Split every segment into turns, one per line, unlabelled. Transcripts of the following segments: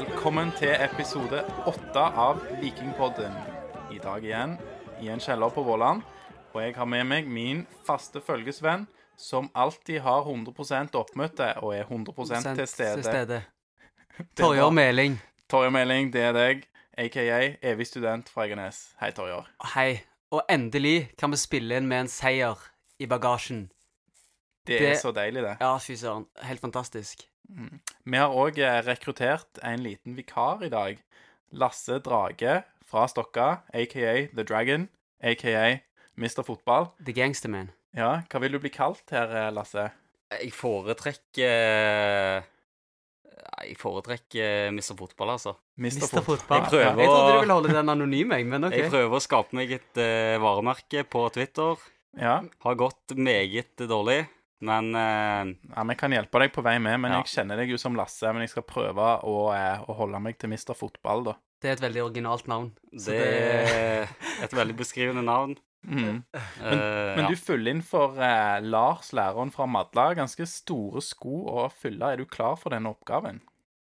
Velkommen til episode åtte av Vikingpodden. I dag igjen i en kjeller på Våland. Og jeg har med meg min faste følgesvenn, som alltid har 100% oppmøte og er 100 til stede.
Torjor Meling.
Torjor Meling, det er deg. Aka evig student fra Egernes. Hei, Torjor
Hei. Og endelig kan vi spille inn med en seier i bagasjen.
Det,
Det-
er så deilig, det.
Ja, fy søren. Helt fantastisk.
Vi har òg rekruttert en liten vikar i dag. Lasse Drage fra Stokka, aka The Dragon, aka Mr. Fotball.
The Gangsterman.
Ja, hva vil du bli kalt her, eh, Lasse?
Jeg foretrekker Jeg foretrekker Mr. Fotball, altså.
Mr.
Mr.
Fotball.
Fotball.
Jeg prøver
Jeg trodde du ville holde den anonym, jeg, men OK.
Jeg prøver å skape meg et uh, varemerke på Twitter.
Ja.
Har gått meget dårlig, men eh,
ja, vi kan hjelpe deg på vei med, men
Ja.
jeg kjenner deg jo som Lasse. Men jeg skal prøve å, eh, å holde meg til Mr. Fotball, da.
Det er et veldig originalt navn. Så
det er et veldig beskrivende navn.
Mhm.
Uh,
Men
ja.
du fyller inn for eh, Lars, læreren fra Madla. Ganske store sko å fylle. Er du klar for denne oppgaven?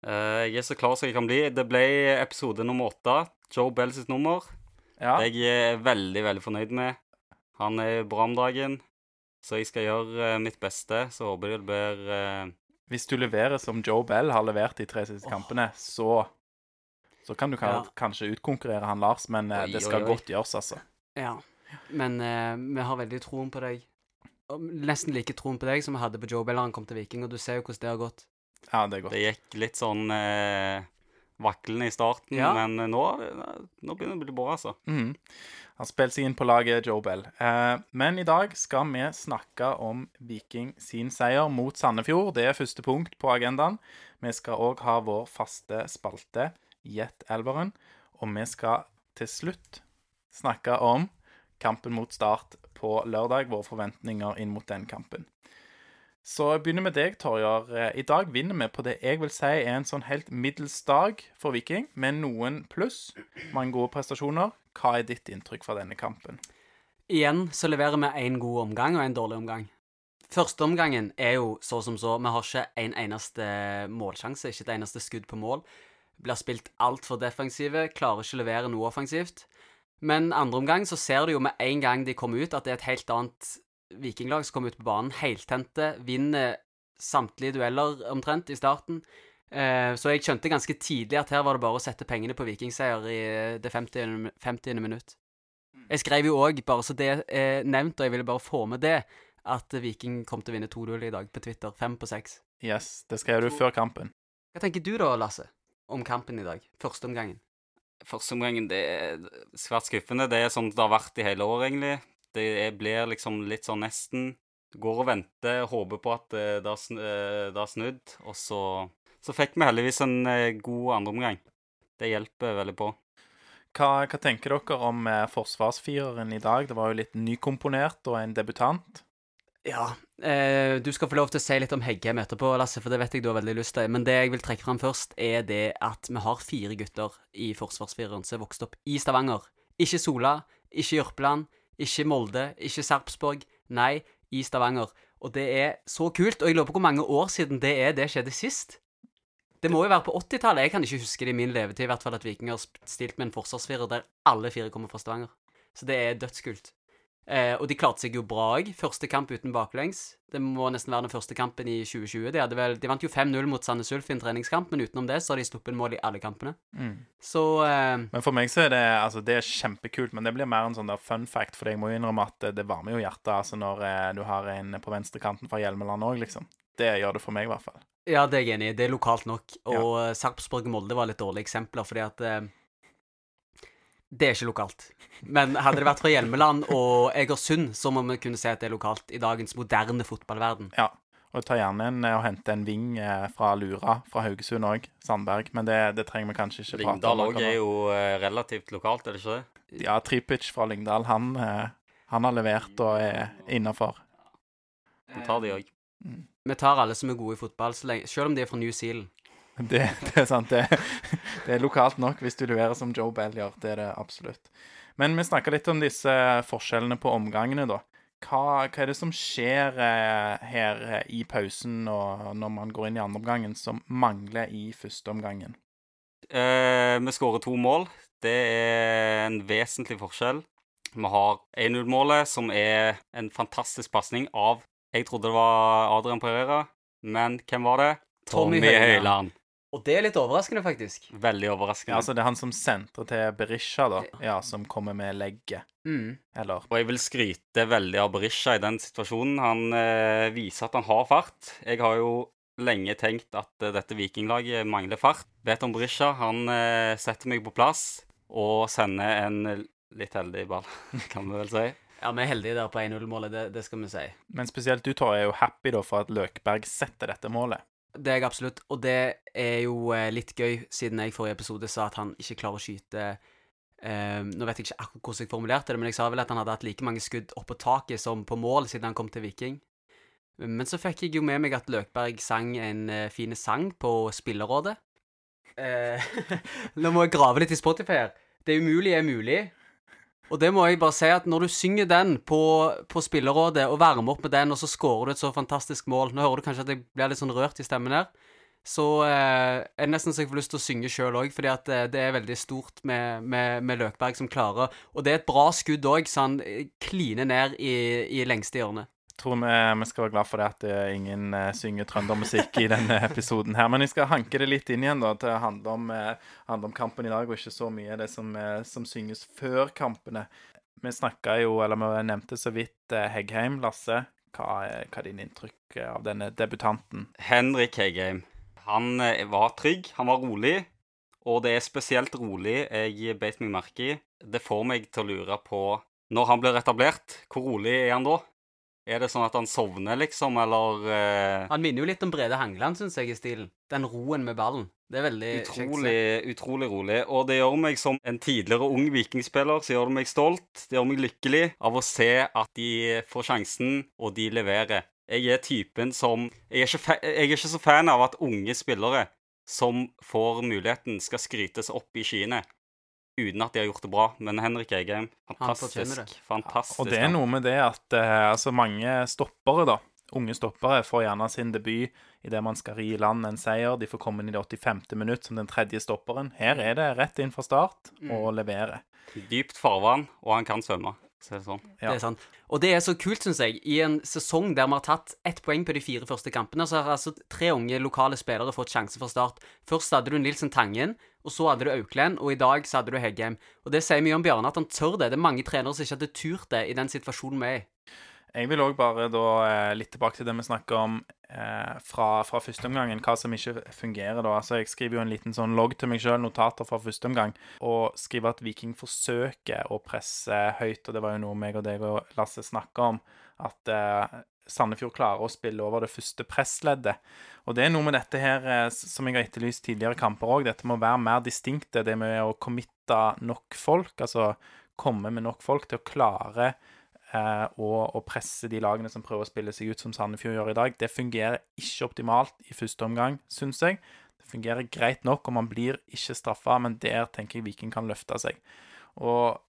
Uh, jeg er så klar som jeg kan bli. Det ble episode nummer åtte. Joe Bell sitt nummer.
Ja.
Det jeg er veldig, veldig fornøyd med. Han er bra om dagen, så jeg skal gjøre eh, mitt beste. Så håper jeg det blir eh,
Hvis du leverer som Joe Bell har levert de tre siste
oh.
kampene, så så kan du kan,
Ja.
kanskje utkonkurrere han Lars, men eh,
Oi,
det skal
oi, oi.
godt gjøres, altså.
Ja. Men uh, vi har veldig troen på deg. Nesten like troen på deg som vi hadde på Joe Bell da han kom til Viking, og du ser jo hvordan det har gått.
Ja, det er godt.
Det gikk litt sånn eh, vaklende i starten,
Ja.
men eh, nå, nå begynner det å bli bra, altså.
Mm. Han spilte seg inn på laget Joe Bell. Eh, men i dag skal vi snakke om Viking sin seier mot Sandefjord. Det er første punkt på agendaen. Vi skal òg ha vår faste spalte, Gjett elveren. Og vi skal til slutt snakke om kampen mot Start på lørdag. Våre forventninger inn mot den kampen. Så jeg begynner med deg, Torjar. Eh, I dag vinner vi på det jeg vil si er en sånn helt middels dag for Viking, med noen pluss, mange gode prestasjoner. Hva er ditt inntrykk fra denne kampen?
Igjen så leverer vi én god omgang og en dårlig omgang. Første omgangen er jo så som så. Vi har ikke en eneste målsjanse, ikke et eneste skudd på mål. Blir spilt altfor defensive, klarer ikke å levere noe offensivt. Men andre omgang så ser du jo med en gang de kommer ut, at det er et helt annet vikinglag som kommer ut på banen. Heltente, vinner samtlige dueller omtrent i starten. Eh, så jeg skjønte ganske tidlig at her var det bare å sette pengene på vikingseier i eh, det 50. 50. minutt. Jeg skrev jo òg, bare så det er nevnt, og jeg ville bare få med det, at Viking kom til å vinne 2-0 i dag på Twitter. Fem på seks.
Yes, det skrev du før kampen.
Hva tenker du da, Lasse, om kampen i dag? Første omgangen.
Første omgangen det er svært skuffende. Det er sånn det har vært i hele år, egentlig. Det er- blir liksom litt sånn nesten går og venter, håper på at eh, det har sn- eh, det har snudd, og så Så fikk vi heldigvis en eh, god andreomgang. Det hjelper veldig på.
Hva, hva tenker dere om forsvarsfireren i dag? Det var jo litt nykomponert og en debutant.
Ja, eh, du skal få lov til å si litt om Heggheim etterpå, Lasse, for det vet jeg du har veldig lyst til. Men det jeg vil trekke fram først, er det at vi har fire gutter i forsvarsfireren som er vokst opp i Stavanger. Ikke Sola, ikke Jørpeland, ikke Molde, ikke Sarpsborg. Nei, i Stavanger. Og det er så kult, og jeg lurer på hvor mange år siden det er det skjedde sist. Det må jo være på 80-tallet. Jeg kan ikke huske det i min levetid, i hvert fall at Viking har stilt med en forsvarsfirer der alle fire kommer fra Stavanger. Så det er dødskult. Eh, og de klarte seg jo bra òg. Første kamp uten baklengs. Det må nesten være den første kampen i 2020. De, vel, de vant jo 5-0 mot Sandnes Ulf i en treningskamp, men utenom det så har de sluppet mål i alle kampene.
Mm.
Så eh,
Men for meg så er det altså det er kjempekult, men det blir mer en sånn der fun fact, for jeg må jo innrømme at det, varmer jo hjertet altså når eh, du har en på venstrekanten fra Hjelmeland òg, liksom. Det gjør det for meg, i hvert fall.
ja, det er jeg enig i. Det er lokalt nok. Og ja. Sarpsborg-Molde var litt dårlige eksempler, fordi at eh, det er ikke lokalt. Men hadde det vært fra Hjelmeland og Egersund, så må vi kunne se at det er lokalt i dagens moderne fotballverden.
Ja. Og ta gjerne en, og hente en ving eh, fra Lura, fra Haugesund òg, Sandberg. Men det, det trenger vi kanskje ikke prate
Lyngdal
om.
òg er jo eh, relativt lokalt, er det ikke det?
Ja, Tripic fra Lyngdal, han, eh, han har levert og er innafor.
Vi tar de òg.
Vi tar alle som er gode i fotball, lenge, selv om de er fra New Zealand.
Det, det er sant. Det, det er lokalt nok hvis du leverer som Joe Bell gjør. Det er det absolutt. Men vi snakka litt om disse forskjellene på omgangene, da. Hva, hva er det som skjer eh, her eh, i pausen og når man går inn i andre omgangen, som mangler i første omgangen?
Eh, vi skårer to mål. Det er en vesentlig forskjell. Vi har 1-0-målet, som er en fantastisk pasning av Jeg trodde det var Adrian Pereira, men hvem var det?
Tommy Høiland. Og det er litt overraskende, faktisk.
Veldig overraskende.
Ja, altså Det er han som sentrer til Berisha, da. Ja, som kommer med legget.
Mm.
Eller
Og jeg vil skryte veldig av Berisha i den situasjonen. Han eh, viser at han har fart. Jeg har jo lenge tenkt at eh, dette vikinglaget mangler fart. Vet om Berisha. Han eh, setter meg på plass og sender en litt heldig ball, kan vi vel si.
Ja, vi er heldige der på 1-0-målet, det, det skal vi si.
Men spesielt du, Tor, er jo happy da for at Løkberg setter dette målet.
Det er jeg absolutt. Og det er jo eh, litt gøy, siden jeg i forrige episode sa at han ikke klarer å skyte eh, Nå vet jeg ikke akkurat hvordan jeg formulerte det, men jeg sa vel at han hadde hatt like mange skudd opp på taket som på mål siden han kom til Viking. Men så fikk jeg jo med meg at Løkberg sang en uh, fin sang på Spillerrådet. Eh, nå må jeg grave litt i Spotify her. Det umulige er mulig. Og det må jeg bare si at når du synger den på, på Spillerrådet, og varmer opp med den, og så scorer du et så fantastisk mål Nå hører du kanskje at jeg blir litt sånn rørt i stemmen her. Så eh, er det nesten så jeg får lyst til å synge sjøl òg, fordi at eh, det er veldig stort med, med, med Løkberg som klarer Og det er et bra skudd òg, så han eh, kliner ned i, i lengste hjørne.
Tror vi, vi skal være glad for det at det er ingen uh, synger trøndermusikk i denne episoden her. Men jeg skal hanke det litt inn igjen da, til å handle om, uh, handle om kampen i dag, og ikke så mye det som, uh, som synges før kampene. Vi snakka jo, eller vi nevnte så vidt eh, Heggheim. Lasse, hva er, hva er din inntrykk av denne debutanten?
Henrik Heggheim. Han eh, var trygg, han var rolig, og det er spesielt rolig jeg beit meg merke i. Det får meg til å lure på Når han blir etablert, hvor rolig er han da? Er det sånn at han sovner, liksom, eller eh,
Han minner jo litt om Brede Hangeland, syns jeg, i stilen. Den roen med ballen. Det er veldig kjekt.
Utrolig, utrolig rolig. Og det gjør meg som en tidligere ung vikingspiller, så gjør det meg stolt. Det gjør meg lykkelig av å se at de får sjansen, og de leverer. Jeg er typen som Jeg er ikke, jeg er ikke så fan av at unge spillere som får muligheten, skal skrytes opp i skyene uten at de har gjort det bra. Men Henrik Egheim, fantastisk.
det.
Fantastisk.
Og det er noe med det at uh, altså mange stoppere, da, unge stoppere, får gjerne sin debut idet man skal ri i land en seier. De får komme inn i det 85. minutt som den tredje stopperen. Her er det rett inn fra start og levere.
Dypt farvann, og han kan svømme. Det sånn.
Ja.
Det er sant. Og det er så kult, syns jeg, i en sesong der vi har tatt ett poeng på de fire første kampene, så har altså tre unge lokale spillere fått sjanse fra start. Først hadde du Nilsen Tangen, og så hadde du Auklend, og i dag så hadde du Heggheim. Og det sier mye om Bjarne, at han tør det. Det er mange trenere som ikke hadde turt det i den situasjonen vi er i.
Jeg vil òg bare da eh, litt tilbake til det vi snakker om fra, fra førsteomgangen, hva som ikke fungerer da. Altså, jeg skriver jo en liten sånn logg til meg sjøl, notater fra første omgang, og skriver at Viking forsøker å presse høyt, og det var jo noe meg og deg og Lasse snakka om, at eh, Sandefjord klarer å spille over det første pressleddet. Og det er noe med dette her eh, som jeg har etterlyst tidligere kamper òg, dette må være mer distinkte, det med å committe nok folk, altså komme med nok folk til å klare eh, og, og presse de lagene som prøver å spille seg ut som Sandefjord gjør i dag. Det fungerer ikke optimalt i første omgang, syns jeg. Det fungerer greit nok, og man blir ikke straffa, men der tenker jeg Viking kan løfte seg. Og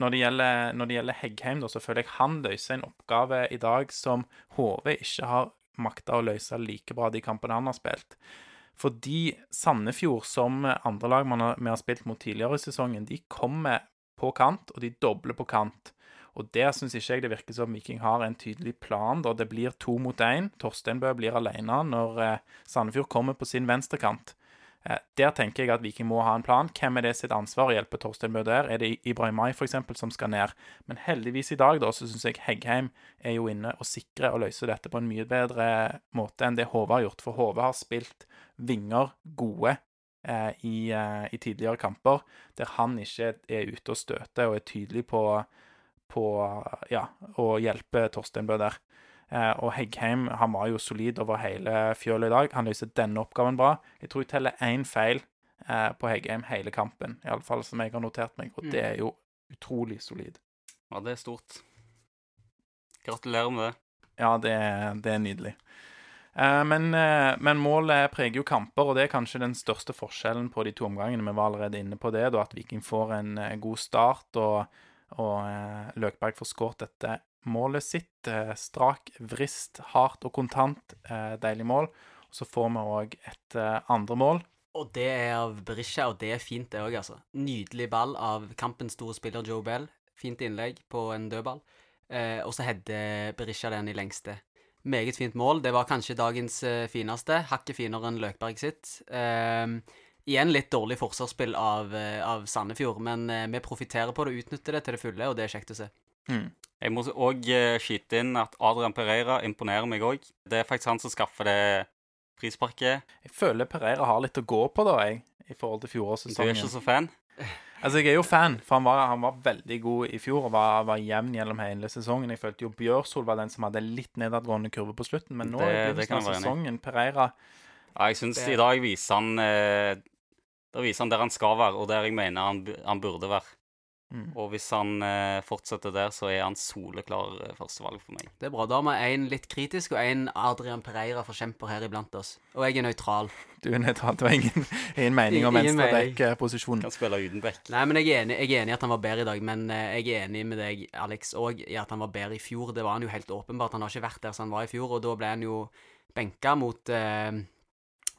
når det gjelder, når det gjelder Heggheim, da, så føler jeg han løser en oppgave i dag som HV ikke har makta å løse like bra de kampene han har spilt. Fordi Sandefjord, som andre lag man har, vi har spilt mot tidligere i sesongen, de kommer på kant, og de dobler på kant. Og der syns ikke jeg det virker som Viking har en tydelig plan. da Det blir to mot én. Torsteinbø blir alene når eh, Sandefjord kommer på sin venstrekant. Eh, der tenker jeg at Viking må ha en plan. Hvem er det sitt ansvar å hjelpe Torsteinbø der? Er det Ibrahimai f.eks. som skal ned? Men heldigvis i dag da, så syns jeg Heggheim er jo inne og sikrer og løser dette på en mye bedre måte enn det Hove har gjort. For Hove har spilt vinger gode eh, i, eh, i tidligere kamper, der han ikke er ute og støter og er tydelig på på ja, å hjelpe Torsteinbø der. Eh, og Heggheim han var jo solid over hele fjølet i dag. Han løser denne oppgaven bra. Jeg tror jeg teller én feil eh, på Heggheim hele kampen, iallfall som jeg har notert meg, og det er jo utrolig solid.
Ja, det er stort. Gratulerer med det.
Ja, det, det er nydelig. Eh, men, men målet preger jo kamper, og det er kanskje den største forskjellen på de to omgangene. Vi var allerede inne på det, da, at Viking får en god start, og, og eh, Løkberg får skåret dette målet sitt. Eh, strak vrist, hardt og kontant. Eh, deilig mål. Og så får vi òg et andre mål
Og det er av Berisha, og det er fint, det òg, altså. Nydelig ball av kampens store spiller Joe Bell. Fint innlegg på en dødball. Og så header Berisha den i lengste. Meget fint mål. Det var kanskje dagens fineste. Hakket finere enn Løkberg sitt. Eh, igjen litt dårlig forsvarsspill av, eh, av Sandefjord, men eh, vi profitterer på det og utnytter det til det fulle, og det er kjekt å se.
Mm.
Jeg må òg skyte inn at Adrian Pereira imponerer meg òg. Det er faktisk han som skaffer det frisparket.
Jeg føler Pereira har litt å gå på, da, jeg, i forhold til
Du er ikke så fan?
Altså, jeg er jo fan, for han var, han var veldig god i fjor og var, var jevn gjennom hele sesongen. Jeg følte jo Bjørsol var den som hadde litt nedadgående kurve på slutten, men nå
Det-
i
det
begynnelsen
kan
av sesongen Pereira
Ja, jeg syns i dag viser han eh, Da viser han der han skal være, og der jeg mener han, han burde være.
mm.
Og hvis han eh, fortsetter der, så er han soleklar eh, førstevalg for meg.
Det er bra. Da har vi én litt kritisk, og én Adrian Pereira-forkjemper her iblant oss. Og jeg er nøytral.
Du er nøytral. Du har ingen, ingen mening om venstreback-posisjonen.
Kan spille uten back.
Nei, men jeg er, enig, jeg er enig i at han var bedre i dag, men eh, jeg er enig med deg, Alex, òg i at han var bedre i fjor. Det var han jo helt åpenbart. Han har ikke vært der som han var i fjor, og da ble han jo benka mot, eh,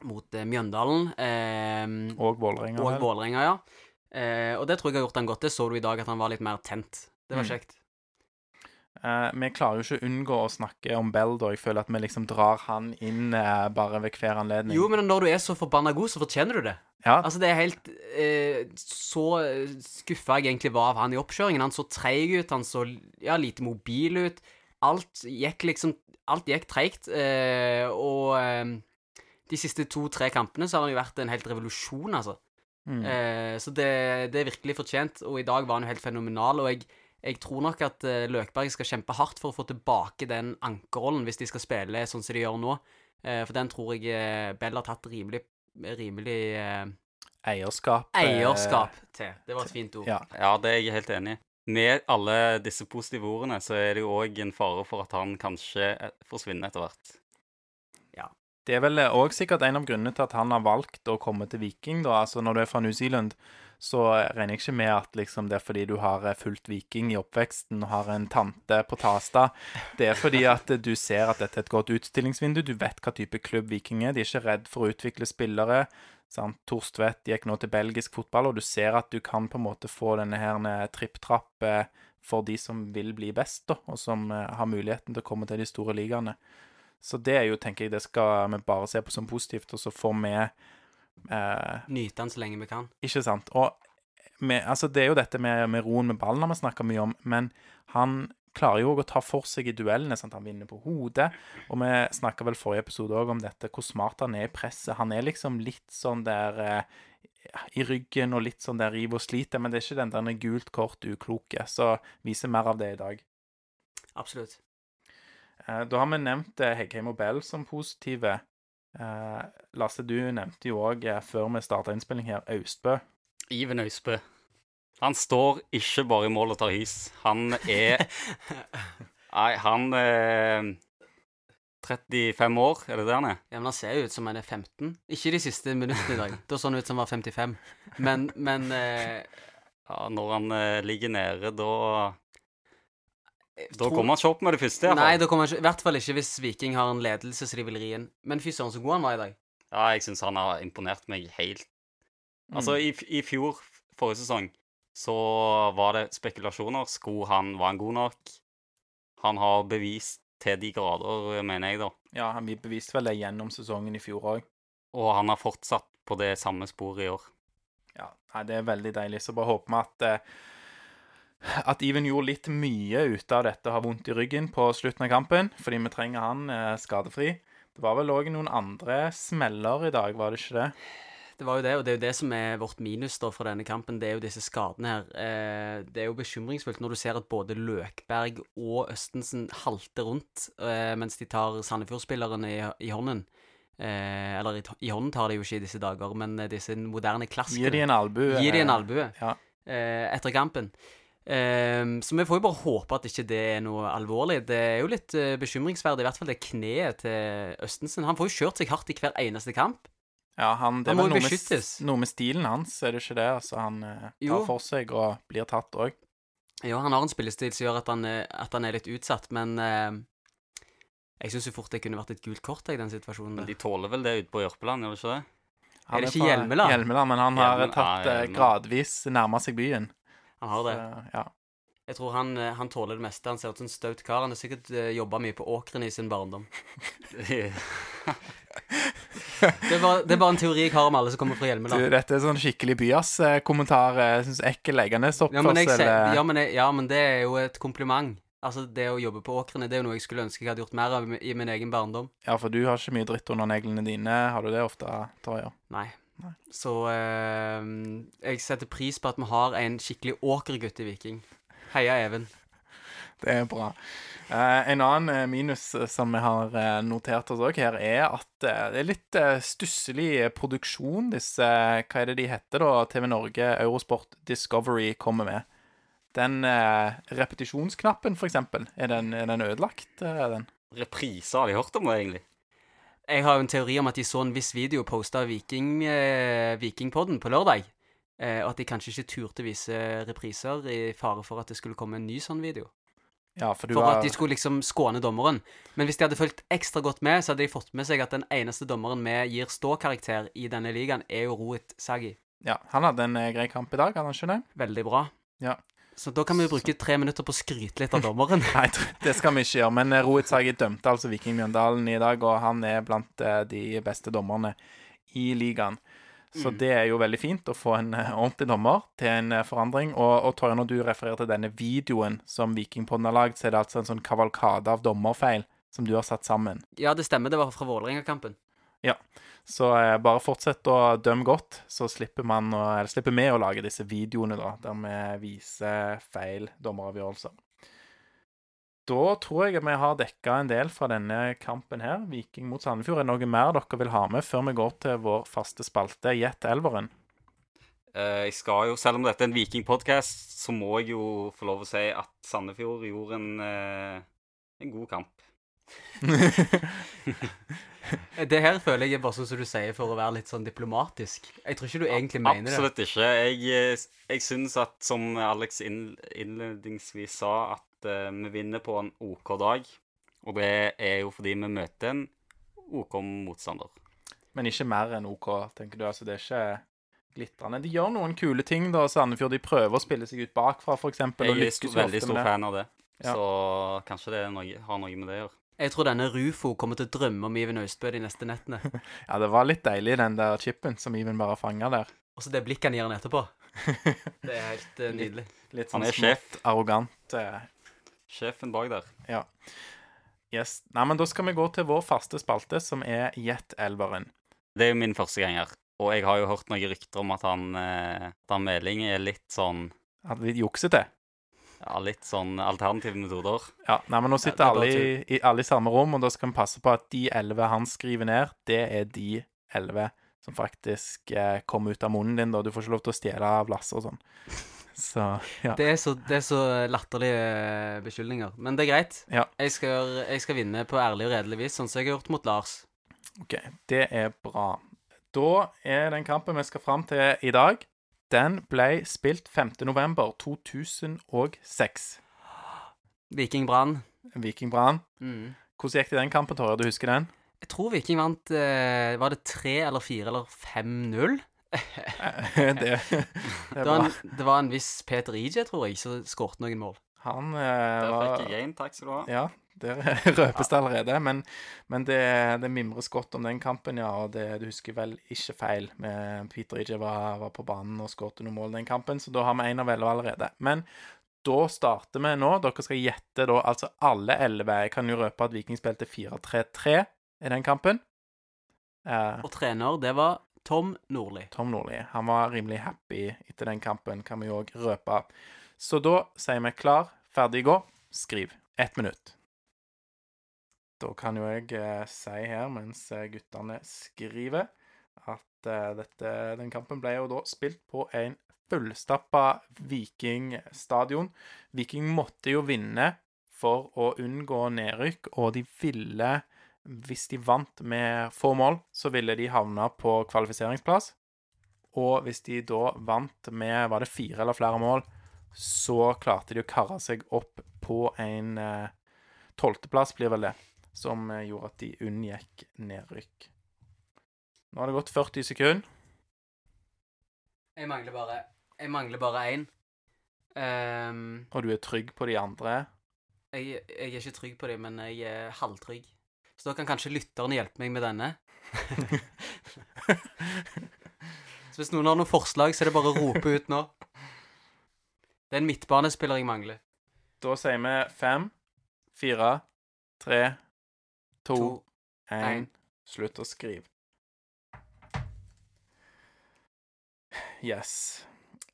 mot eh, Mjøndalen. Eh,
Og Vålerenga.
og? Vålerenga, ja. Eh, og det tror jeg har gjort han godt. Det så du i dag, at han var litt mer tent. Det var
Mm.
kjekt.
Eh, vi klarer jo ikke å unngå å snakke om Bell, da. Jeg føler at vi liksom drar han inn eh, bare ved hver anledning.
Jo, men når du er så forbanna god, så fortjener du det.
ja,
Altså, det er helt eh, Så skuffa jeg egentlig var av han i oppkjøringen. Han så treig ut, han så ja, lite mobil ut. Alt gikk liksom Alt gikk treigt. Eh, og eh, de siste to-tre kampene så har han jo vært en helt revolusjon, altså.
mm.
Eh, så det, det er virkelig fortjent. Og i dag var han jo helt fenomenal. Og jeg, jeg tror nok at eh, Løkberg skal kjempe hardt for å få tilbake den ankerrollen hvis de skal spille sånn som de gjør nå. Eh, for den tror jeg eh, Bell har tatt rimelig, rimelig eh,
eierskap. eh,
eierskap til. Det var et fint ord.
Ja.
Ja, det er jeg helt enig i. Med alle disse positive ordene, så er det jo òg en fare for at han kanskje forsvinner etter hvert.
Det er vel òg sikkert en av grunnene til at han har valgt å komme til Viking. da, altså Når du er fra New Zealand, så regner jeg ikke med at liksom, det er fordi du har eh, fulgt Viking i oppveksten og har en tante på Tasta. Det er fordi at du ser at dette er et godt utstillingsvindu. Du vet hva type klubb Viking er. De er ikke redd for å utvikle spillere. Sant? Torstvedt gikk nå til belgisk fotball, og du ser at du kan på en måte få denne her tripp-trapp for de som vil bli best, da, og som eh, har muligheten til å komme til de store ligaene. Så det er jo, tenker jeg, det skal vi bare se på som positivt, og så får vi eh,
Nyte den så lenge vi kan.
Ikke sant? Og med, altså, det er jo dette med, med roen med ballen vi snakker mye om, men han klarer jo å ta for seg i duellene. Sant? Han vinner på hodet. Og vi snakka vel forrige episode òg om dette, hvor smart han er i presset. Han er liksom litt sånn der eh, i ryggen og litt sånn der riv og sliter, men det er ikke den der gult kort ukloke. Så viser mer av det i dag.
Absolutt.
Eh, Da har vi nevnt eh, Heggheim og Bell som positive. Eh, Lasse, du nevnte jo òg før vi starta innspilling her, Austbø.
Iven Austbø. Han står ikke bare i mål og tar hys. Han er Nei, han er 35 år, er det det han er?
Ja, men Han ser jo ut som han er 15. Ikke de siste minuttene i dag. Da så han ut som han var 55. Men, men eh,
Ja, når han eh, ligger nede, da Da kommer han ikke opp med det første, Jeg.
Nei, da kommer han ikke, i hvert fall ikke hvis Viking har en ledelse så de vil ri inn. Men fy søren, så god han var i dag.
Ja, jeg syns han har imponert meg helt. Altså, i, i fjor, forrige sesong, så var det spekulasjoner. Skulle han Var han god nok? Han har bevist til de grader, mener jeg, da.
Ja, han vi beviste vel det gjennom sesongen i fjor òg.
Og han har fortsatt på det samme sporet i år.
Ja, nei, det er veldig deilig. Så bare håper vi at eh, at Iven gjorde litt mye ut av dette å ha vondt i ryggen på slutten av kampen, fordi vi trenger han eh, skadefri. Det var vel òg noen andre smeller i dag, var det ikke det?
Det var jo det, og det er jo det som er vårt minus da fra denne kampen. Det er jo disse skadene her. Eh, det er jo bekymringsfullt når du ser at både Løkberg og Østensen halter rundt eh, mens de tar Sandefjord-spillerne i, i hånden. Eh, eller i, i hånden tar de jo ikke i disse dager, men eh, disse moderne klaskene.
Gir de en albue.
Gir de en
eh,
albue
Ja.
eh, etter kampen. Eh, så vi får jo bare håpe at ikke det er noe alvorlig. Det er jo litt uh, bekymringsverdig, i hvert fall det kneet til Østensen. Han får jo kjørt seg hardt i hver eneste kamp.
Ja, han, det
Han må jo
noe med, noe med stilen hans, er det ikke det? Altså, han eh,
Jo.
tar for seg og blir tatt òg.
Ja, han har en spillestil som gjør at han, er- at han er litt utsatt, men uh, jeg syns jo fort det kunne vært et gult kort i den situasjonen.
Men de tåler vel det ute på Jørpeland, gjør de ikke det?
Han
Er det ikke Hjelmeland?
Hjelmeland, men han har
Hjelmeland,
tatt
ja,
eh, gradvis nærma seg byen.
Han har det.
Så, ja.
Jeg tror han, eh, han tåler det meste. Han ser ut som en staut kar. Han har sikkert uh, jobba mye på åkrene i sin barndom. Det er, bare, det er bare en teori jeg har om alle som kommer fra Hjelmeland.
Du, dette er sånn skikkelig byas-kommentar. Jeg syns ekkel
Ja jeg, ser-
eh,
ja, ja, men det er jo et kompliment. Altså, det å jobbe på åkrene, det er jo noe jeg skulle ønske jeg hadde gjort mer av i i min egen barndom.
Ja, for du har ikke mye dritt under neglene dine. Har du det ofte, Torje?
Nei.
Nei.
Så eh, jeg setter pris på at vi har en skikkelig åkergutt i Viking. Heia Even.
Det er bra. Eh, en annen eh, minus eh, som vi har eh, notert oss òg her, er at det er litt stusslig produksjon disse Hva er det de heter, da? TV Norge, Eurosport Discovery kommer med. Den eh, repetisjonsknappen, for eksempel, er den, er den ødelagt? Er den?
Reprise, har de hørt om det, egentlig?
Jeg har jo en teori om at de så en viss video posta av Viking, eh, Vikingpodden på lørdag. Eh, og at de kanskje ikke turte vise repriser i fare for at det skulle komme en ny sånn video.
Ja, for du
For
har
at de skulle liksom skåne dommeren. Men hvis de hadde fulgt ekstra godt med, så hadde de fått med seg at den eneste dommeren vi gir ståkarakter i denne ligaen, er jo Rohit Sagi.
Ja, han hadde en eh, grei kamp i dag, hadde han ikke det?
Veldig bra.
Ja.
Så da kan vi bruke tre minutter på å skryte litt av dommeren.
Nei, det skal vi ikke gjøre. Men eh, Rohit Sagi dømte altså Viking Mjøndalen i dag, og han er blant eh, de beste dommerne i ligaen. Så
Mm.
det er jo veldig fint å få en eh, ordentlig dommer til en forandring. Og, og Torje, når du refererer til denne videoen som Vikingpodden har lagd, så er det altså en sånn kavalkade av dommerfeil som du har satt sammen.
Ja, det stemmer. Det var fra Vålerenga-kampen.
Så eh, bare fortsett å dømme godt, så slipper, man å, eller slipper vi å lage disse videoene, da, der vi viser feil dommeravgjørelser. Da tror jeg vi har dekka en del fra denne kampen her. Viking mot Sandefjord. Er det noe mer dere vil ha med før vi går til vår faste spalte, Gjett elveren?
Eh, jeg skal jo, Selv om dette er en vikingpodkast, så må jeg jo få lov å si at Sandefjord gjorde en, eh, en god kamp.
Det her føler jeg er bare sånn som du sier for å være litt sånn diplomatisk. Jeg tror ikke du egentlig mener det.
Absolutt ikke. Jeg, eh, jeg syns at, som Alex innledningsvis sa, at uh, vi vinner på en OK dag. Og det er jo fordi vi møter en OK motstander.
Men ikke mer enn OK, tenker du. Altså, det er ikke glitrende. De gjør noen kule ting, da, Sandefjord. De prøver å spille seg ut bakfra, f.eks.
Jeg er veldig stor fan av det.
Ja.
Så kanskje det er noe, har noe med det å gjøre.
Jeg tror denne Rufo kommer til å drømme om Iven Austbø de neste nettene.
Ja, det var litt deilig, den der chipen som Iven bare fanga der.
Og så det blikket han gir han etterpå. Det er helt uh, nydelig.
Litt
litt
sånn smått arrogant. Uh...
Sjefen bak der. Ja.
Yes. Nei, men da skal vi gå til vår faste spalte, som er Gjett elveren.
Det er jo min første gang her. Og jeg har jo hørt noen rykter om at han, uh, at han Meling er litt sånn
Hadde litt juksete.
Ja, litt sånn alternative metoder.
Ja, nei, men nå sitter
er
alle, i, i, alle i samme rom, og da skal vi passe på at de elleve han skriver ned, det er de elleve som faktisk eh, kommer ut av munnen din, da. Du får ikke lov til å stjele av Lasse og sånn. Så, ja.
Det er så, det er så latterlige eh, beskyldninger. Men det er greit.
Ja.
Jeg, skal, jeg skal vinne på ærlig og redelig vis, sånn som jeg har gjort mot Lars.
OK. Det er bra. Da er den kampen vi skal fram til i dag, den ble spilt 5. november 2006.
Viking Brann.
Viking Brann.
Mm.
Hvordan gikk det i den kampen, Torje? Du husker den?
Jeg tror Viking vant eh, Var det 3 eller 4 eller 5-0?
det, det
Det var, en, det var en viss Peter Ije, tror jeg, som skåret noen mål.
Han eh,
Der
var
fikk jeg én, takk skal du ha.
Ja, der røpes det allerede. Men, men det, det mimres godt om den kampen, ja. Og det, du husker vel ikke feil. Med Peter Ije var, var på banen og skåret noen mål den kampen, så da har vi én av elleve allerede. Men da starter vi nå. Dere skal gjette da altså alle elleve. Jeg kan jo røpe at Viking spilte 4-3-3 i den kampen. Eh,
Og trener, det var Tom Nordli.
Tom Nordli. Han var rimelig happy etter den kampen, kan vi òg røpe. Så da sier vi klar, ferdig, gå. Skriv. Ett minutt. Da kan jo jeg eh, si her, mens eh, guttene skriver, at eh, dette, den kampen ble jo da spilt på en fullstappa Vikingstadion. Viking måtte jo vinne for å unngå nedrykk, og de ville Hvis de vant med få mål, så ville de havne på kvalifiseringsplass. Og hvis de da vant med var det fire eller flere mål, så klarte de å karre seg opp på en eh, tolvteplass, blir vel det, som eh, gjorde at de unngikk nedrykk. Nå har det gått 40 sekunder.
Jeg mangler bare Jeg mangler bare én. Um,
Og du er trygg på de andre.
jeg, jeg er ikke trygg på dem, men jeg er halvtrygg. Så da kan kanskje lytterne hjelpe meg med denne. Så hvis noen har noen forslag, så er det bare å rope ut nå. Det er en midtbanespiller jeg mangler.
Da sier vi fem, fire, tre, to, én.
en.
Slutt å skrive. Yes.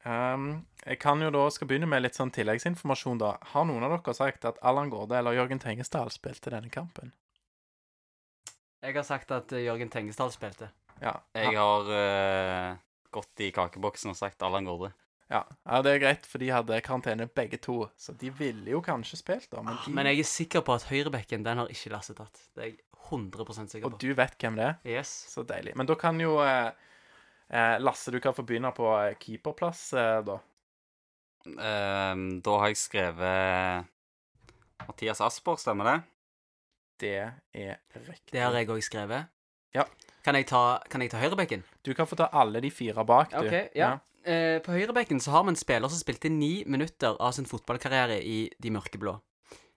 Um, jeg kan jo da skal begynne med litt sånn tilleggsinformasjon, da. Har noen av dere sagt at Allan Gårde eller Jørgen Tengesdal spilte denne kampen?
Jeg har sagt at eh, Jørgen Tengesdal spilte.
Ja.
Jeg har uh, gått i kakeboksen og sagt Allan Gårde.
Ja. ja, det er greit, for de hadde karantene begge to, så de ville jo kanskje spilt, da. Men, de,
Men jeg er sikker på at høyrebekken, den har ikke Lasse tatt. Det er jeg 100 sikker på.
Og du vet hvem det er?
Yes.
Så deilig. Men da kan jo eh, eh, Lasse, du kan få begynne på eh, keeperplass, eh, da.
Um, da har jeg skrevet Mathias Asper, stemmer det?
Det er riktig.
Det har jeg òg skrevet.
Ja.
Kan jeg ta, kan jeg ta høyrebekken?
Du kan få ta alle de fire bak, du.
Ok, ja. Eh, på høyrebekken så har vi en spiller som spilte ni minutter av sin fotballkarriere i De mørkeblå.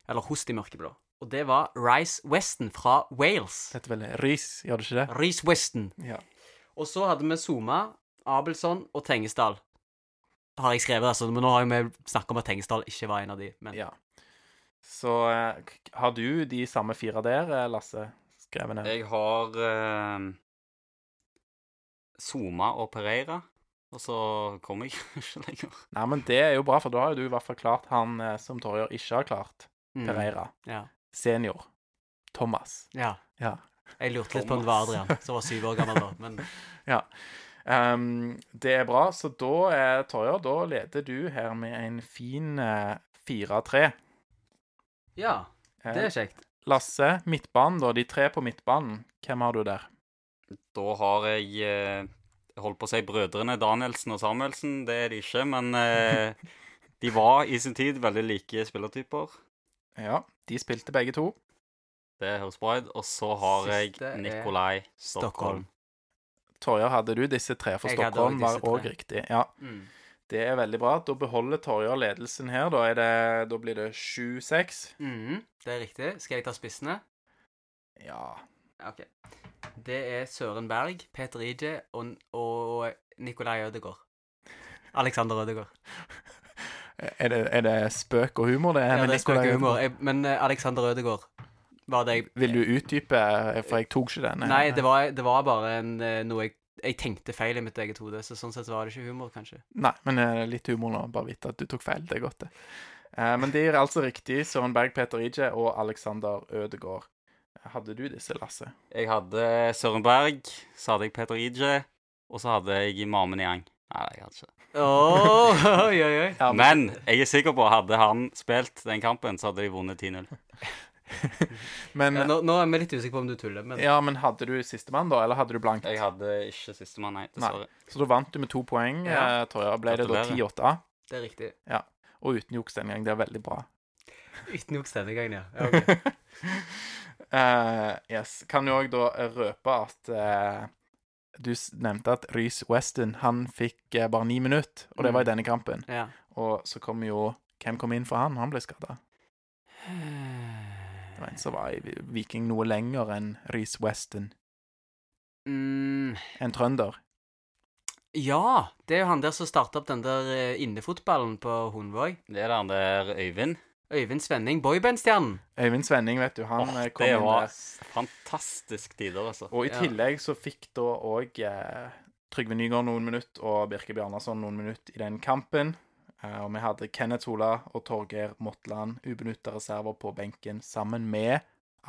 Eller hos De mørkeblå. Og det var Rice Weston fra Wales.
Det heter vel Rice, gjør det ikke det?
Rice Weston.
Ja.
Og så hadde vi Zuma, Abelsson og Tengesdal. Har jeg skrevet, altså. Men nå har vi snakket om at Tengesdal ikke var en av de. Men
ja. Så eh, har du de samme fire der, eh, Lasse? Skrevet ned?
Jeg har uh, Zuma og Pereira. Og så kommer jeg ikke lenger.
Nei, men det er jo bra, for da har jo du i hvert fall klart han eh, som Torjer ikke har klart.
Mm,
Pereira.
Ja.
Senior. Thomas.
ja.
Ja.
Jeg lurte litt på om det var Adrian, som var syv år gammel da. Men
Ehm, det er bra, så da, eh, Torjer, da leder du her med en fin eh, 4-3.
ja,
Eh,
det er kjekt.
Lasse, midtbanen, da. De tre på midtbanen. Hvem har du der?
Da har jeg eh, jeg holdt på å si brødrene Danielsen og Samuelsen. Det er de ikke, men eh, de var i sin tid veldig like spillertyper.
Ja, de spilte begge to.
Det høres bra ut. Og så har
Siste
jeg
er
Nikolai
Stockholm.
Stockholm.
Torjer, hadde du disse tre? For
Jeg hadde
Stockholm
også
var òg riktig. Ja,
Mm.
Det er veldig bra. Da beholder Torjar ledelsen her. Da, er det, da blir det 7-6.
Mhm, det er riktig. Skal jeg ta spissene?
Ja
Ja, OK. Det er Søren Berg, Peter IJ og, og Nikolai Ødegaard. Alexander Ødegaard.
Er det, er det spøk og humor, det?
Ja,
med
det er spøk og humor. Jeg, men eh, Alexander Ødegaard var det jeg
Vil du utdype, for jeg tok ikke den.
Nei, det var, det var bare en, eh, noe jeg, jeg tenkte feil i mitt eget hode, så sånn sett var det ikke humor, kanskje.
Nei, men eh, litt humor nå. Bare vite at du tok feil. Det er godt, det. Uh, men det gir altså riktig. Søren Berg, Peter Ije og Alexander Ødegaard. Hadde du disse, Lasse?
Jeg hadde Søren Berg, så hadde jeg Peter Ije, og så hadde jeg Mamen Yang. Nei, jeg hadde ikke det.
Oh, oi, oi.
Men jeg er sikker på hadde han spilt den kampen, så hadde de vunnet 10-0.
men,
Ja, nå, nå er vi litt usikre på om du tuller, men
ja, men hadde du sistemann, da? Eller hadde du blankt?
Jeg hadde ikke sistemann, nei, dessverre.
Så da vant du med to poeng,
Ja.
eh, Torja. Ble det da 10-8?
det er riktig.
Og uten juks denne gangen. Det er veldig bra.
Uten juks denne gangen, ja. ja okay.
uh, yes. Kan jo òg da røpe at uh, du nevnte at Rhys Weston han fikk uh, bare ni minutter, og det var i
Mm.
denne kampen.
ja.
Og så kom jo Hvem kom inn for han? Han ble skada. Det var så var i Viking noe lenger enn Rhys Weston.
Mm,
En trønder.
ja, det er jo han der som starta opp den der eh, innefotballen på Hundvåg.
Det er han der Øyvind.
Øyvind Svenning, boybandstjernen.
Øyvind Svenning, vet du. Han oh, kom inn der.
det var fantastisk tider, altså.
Og i
Ja.
tillegg så fikk da òg eh, Trygve Nygaard noen minutter og Birke Bjarnason noen minutter i den kampen. Eh, og vi hadde Kenneth Hola og Torgeir Motland ubenytta reserver på benken sammen med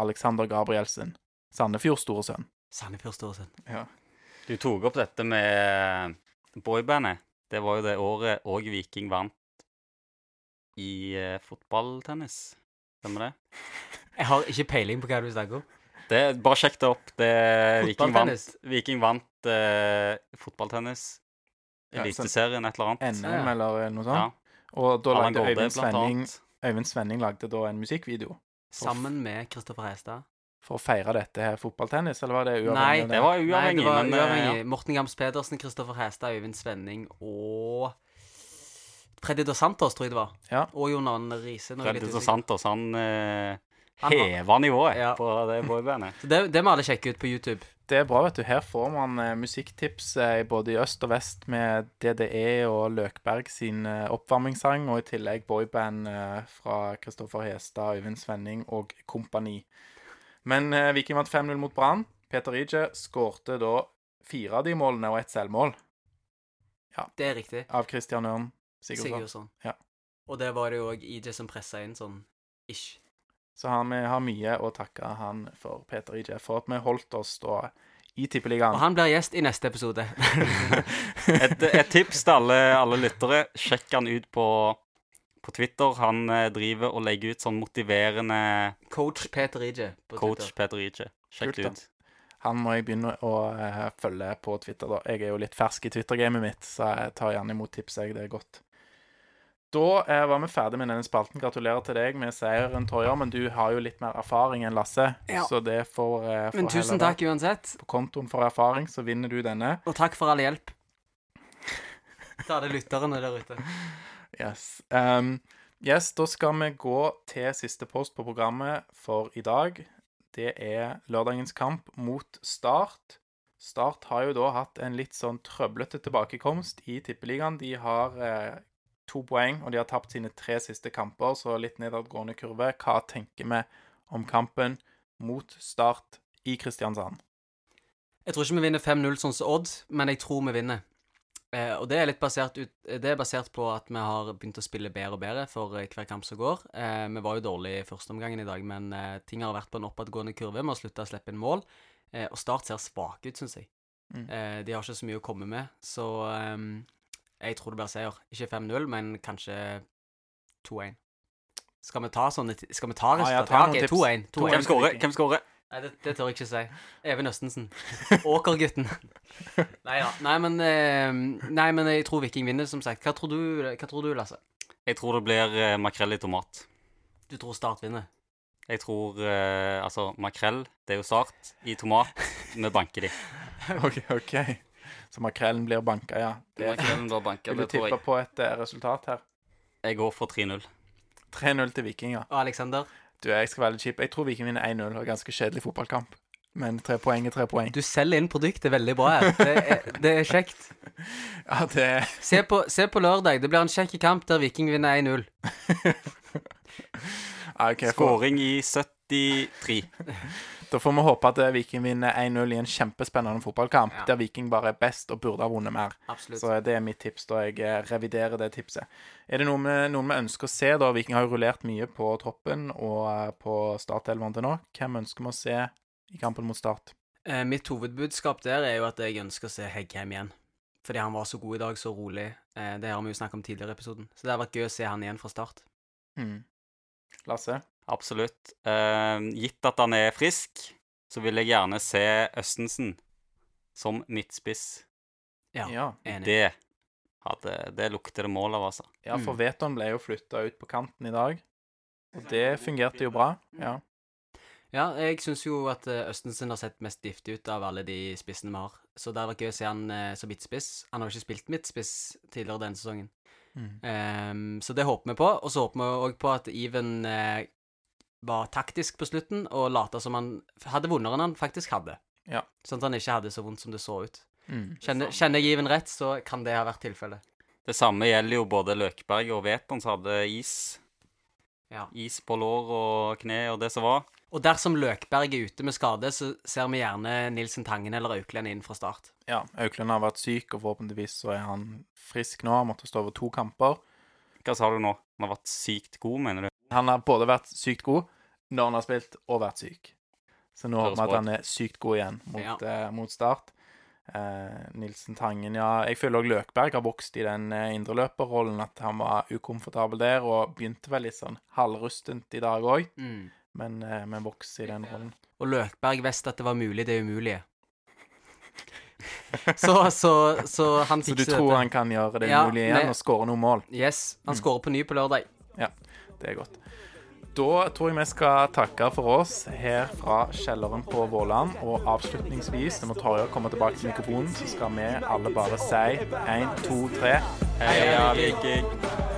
Alexander Gabrielsen, Sandefjords store sønn.
Sandefjord sønn.
Ja.
Du tok opp dette med boybandet. Det var jo det året òg Viking vant i eh, fotballtennis. Stemmer det?
Jeg har ikke peiling på hva du snakker om.
det bare sjekk det opp. Det, Viking vant? Viking vant eh, fotballtennis.
Ja, sånn
Eliteserien, et eller annet.
NM
Ja, ja.
eller noe sånt.
Ja.
Og da lagde
Gårde,
Øyvind Svenning. Øyvind Svenning lagde da en musikkvideo.
Sammen med Kristoffer Hestad.
for å feire dette her fotballtennis, eller var det uavhengig?
Nei,
det var uavhengig,
Nei, det var
men, eh,
uavhengig. Morten Gams Pedersen, Kristoffer Hestad, Øyvind Svenning og Freddy Dos Santos, tror jeg det var.
Ja.
Og Jon Arne Riise.
Freddy Dos. Santos, han eh, heva nivået
Ja.
på det boybandet.
Så det, det må alle sjekke ut på YouTube.
Det er bra, vet du. Her får man eh, musikktips eh, både i øst og vest med DDE og Løkberg sin eh, oppvarmingssang, og i tillegg boyband eh, fra Kristoffer Hestad, Øyvind Svenning og kompani. Men eh, Viking vant 5-0 mot Brann. Peter Ije skårte da fire av de målene og ett selvmål Ja.
Det er riktig.
av Christian Ørn Sigurdsson.
Sigurdsson.
Ja.
Og det var det jo òg IJ som pressa inn sånn ish.
Så har vi har mye å takke han for, Peter Ije, for at vi holdt oss da i Tippeligaen.
Og han blir gjest i neste episode.
Et, et tips til alle, alle lyttere. Sjekk han ut på, på Twitter. Han eh, driver og legger ut sånn motiverende
Coach Peter IJ på
coach
Twitter.
Peter Ije. Sjekk det ut.
Han må jeg begynne å uh, følge på Twitter, da. Jeg er jo litt fersk i Twitter-gamet mitt, så jeg tar gjerne imot tips, jeg. Det er godt. Da eh, var vi ferdig med denne spalten. Gratulerer til deg med seieren, Torjer. Men du har jo litt mer erfaring enn Lasse,
Ja.
så det får, eh,
Men tusen takk uansett.
På kontoen for erfaring så vinner du denne.
Og takk for all hjelp. Ta det lytterne der ute.
Yes. Um, yes, da skal vi gå til siste post på programmet for i dag. Det er lørdagens kamp mot Start. Start har jo da hatt en litt sånn trøblete tilbakekomst i Tippeligaen. De har eh, to poeng, og de har tapt sine tre siste kamper, så litt nedadgående kurve. Hva tenker vi om kampen mot Start i Kristiansand?
Jeg tror ikke vi vinner 5-0 sånn som Odd, men jeg tror vi vinner. Eh, og det er litt basert, ut, det er basert på at vi har begynt å spille bedre og bedre for eh, hver kamp som går. Eh, vi var jo dårlige i førsteomgangen i dag, men eh, ting har vært på en oppadgående kurve. Vi har slutta å slippe inn mål. Eh, og Start ser svake ut, syns jeg.
Mm.
Eh, de har ikke så mye å komme med, så ehm, jeg tror det blir seier. Ikke 5-0, men kanskje 2-1. Skal vi ta sånne Skal vi ta
Ja, ja,
resultatet?
ta noen
ok,
tips.
2-1. 2-1.
Hvem skårer? Hvem skårer?
Nei, det, det tør jeg ikke si. Even Østensen. Åkergutten. Nei da. Nei, men, eh, nei, men jeg tror Viking vinner, som sagt. Hva tror du, hva tror du Lasse?
Jeg tror det blir eh, makrell i tomat.
Du tror Start vinner?
Jeg tror eh, Altså, makrell, det er jo start. I tomat, vi banker de.
OK. ok. Så makrellen blir banka, ja. Det,
Makrellen blir banka,
vil du tippe på et eh, resultat her?
Jeg går for 3-0.
3-0 til Viking, ja.
Og Alexander?
Du, jeg skal være litt kjip. Jeg tror Viking vinner 1-0. Det var Ganske kjedelig fotballkamp. Men tre poeng er tre poeng.
Du selger inn produktet veldig bra her. Det er, det er kjekt.
Ja, det
Se på, se på lørdag. Det blir en kjekk kamp der Viking vinner 1-0.
okay, for,
Skåring i 73.
Da får vi håpe at eh, Viking vinner 1-0 i en kjempespennende fotballkamp,
Ja.
der Viking bare er best og burde ha vunnet mer.
Absolutt.
Så det er mitt tips, da. Jeg eh, reviderer det tipset. Er det noen vi, noen vi ønsker å se, da? Viking har jo rullert mye på troppen og eh, på startelveren til nå. Hvem ønsker vi å se i kampen mot Start?
Eh, mitt hovedbudskap der er jo at jeg ønsker å se Heggheim igjen. Fordi han var så god i dag, så rolig. Eh, det har vi jo snakket om tidligere i episoden. Så det har vært gøy å se han igjen fra start.
Mm. Lasse?
Absolutt. Eh, gitt at han er frisk, så vil jeg gjerne se Østensen som midtspiss.
Ja,
Ja.
enig.
Det hadde Det lukter det mål av, altså.
Ja, for
Mm.
Veton ble jo flytta ut på kanten i dag. Og det fungerte jo bra. Ja.
Ja, jeg syns jo at eh, Østensen har sett mest giftig ut av alle de spissene vi har. Så det hadde vært gøy å se han eh, som midtspiss. Han har jo ikke spilt midtspiss tidligere denne sesongen.
Mm.
Um, så det håper vi på. Og så håper vi òg på at Even eh, var taktisk på slutten og lata som han hadde vondere enn han faktisk hadde.
Ja.
Sånn at han ikke hadde så vondt som det så ut.
Mm.
Kjenner, kjenner jeg Iven rett, så kan det ha vært tilfellet.
Det samme gjelder jo både Løkberg og Veton, som hadde is.
Ja.
Is på lår og kne og det som var.
Og dersom Løkberg er ute med skade, så ser vi gjerne Nilsen Tangen eller Auklend inn fra start.
ja. Auklend har vært syk, og forhåpentligvis så er han frisk nå. Han måtte stå over to kamper.
Hva sa du nå? Han har vært sykt god, mener du?
Han har både vært sykt god når han har spilt, og vært syk. Så nå håper vi at han er sykt god igjen mot,
Ja.
eh, mot start. Eh, Nilsen Tangen, ja. Jeg føler òg Løkberg har vokst i den eh, indreløperrollen. At han var ukomfortabel der, og begynte vel litt sånn halvrustent i dag òg.
Mm.
Men, eh, men vokste i den rollen.
Og Løkberg visste at det var mulig det umulige. så, så, så han
Så du tror
dette.
han kan gjøre det
Ja,
mulig igjen og skåre noen mål?
Yes. Han
Mm.
skårer på ny på lørdag.
Det er godt. Da tror jeg vi skal takke for oss her fra kjelleren på Våland. Og avslutningsvis, når Torje kommer tilbake til mikrofonen, så skal vi alle bare si én, to, tre.
Heia Viking!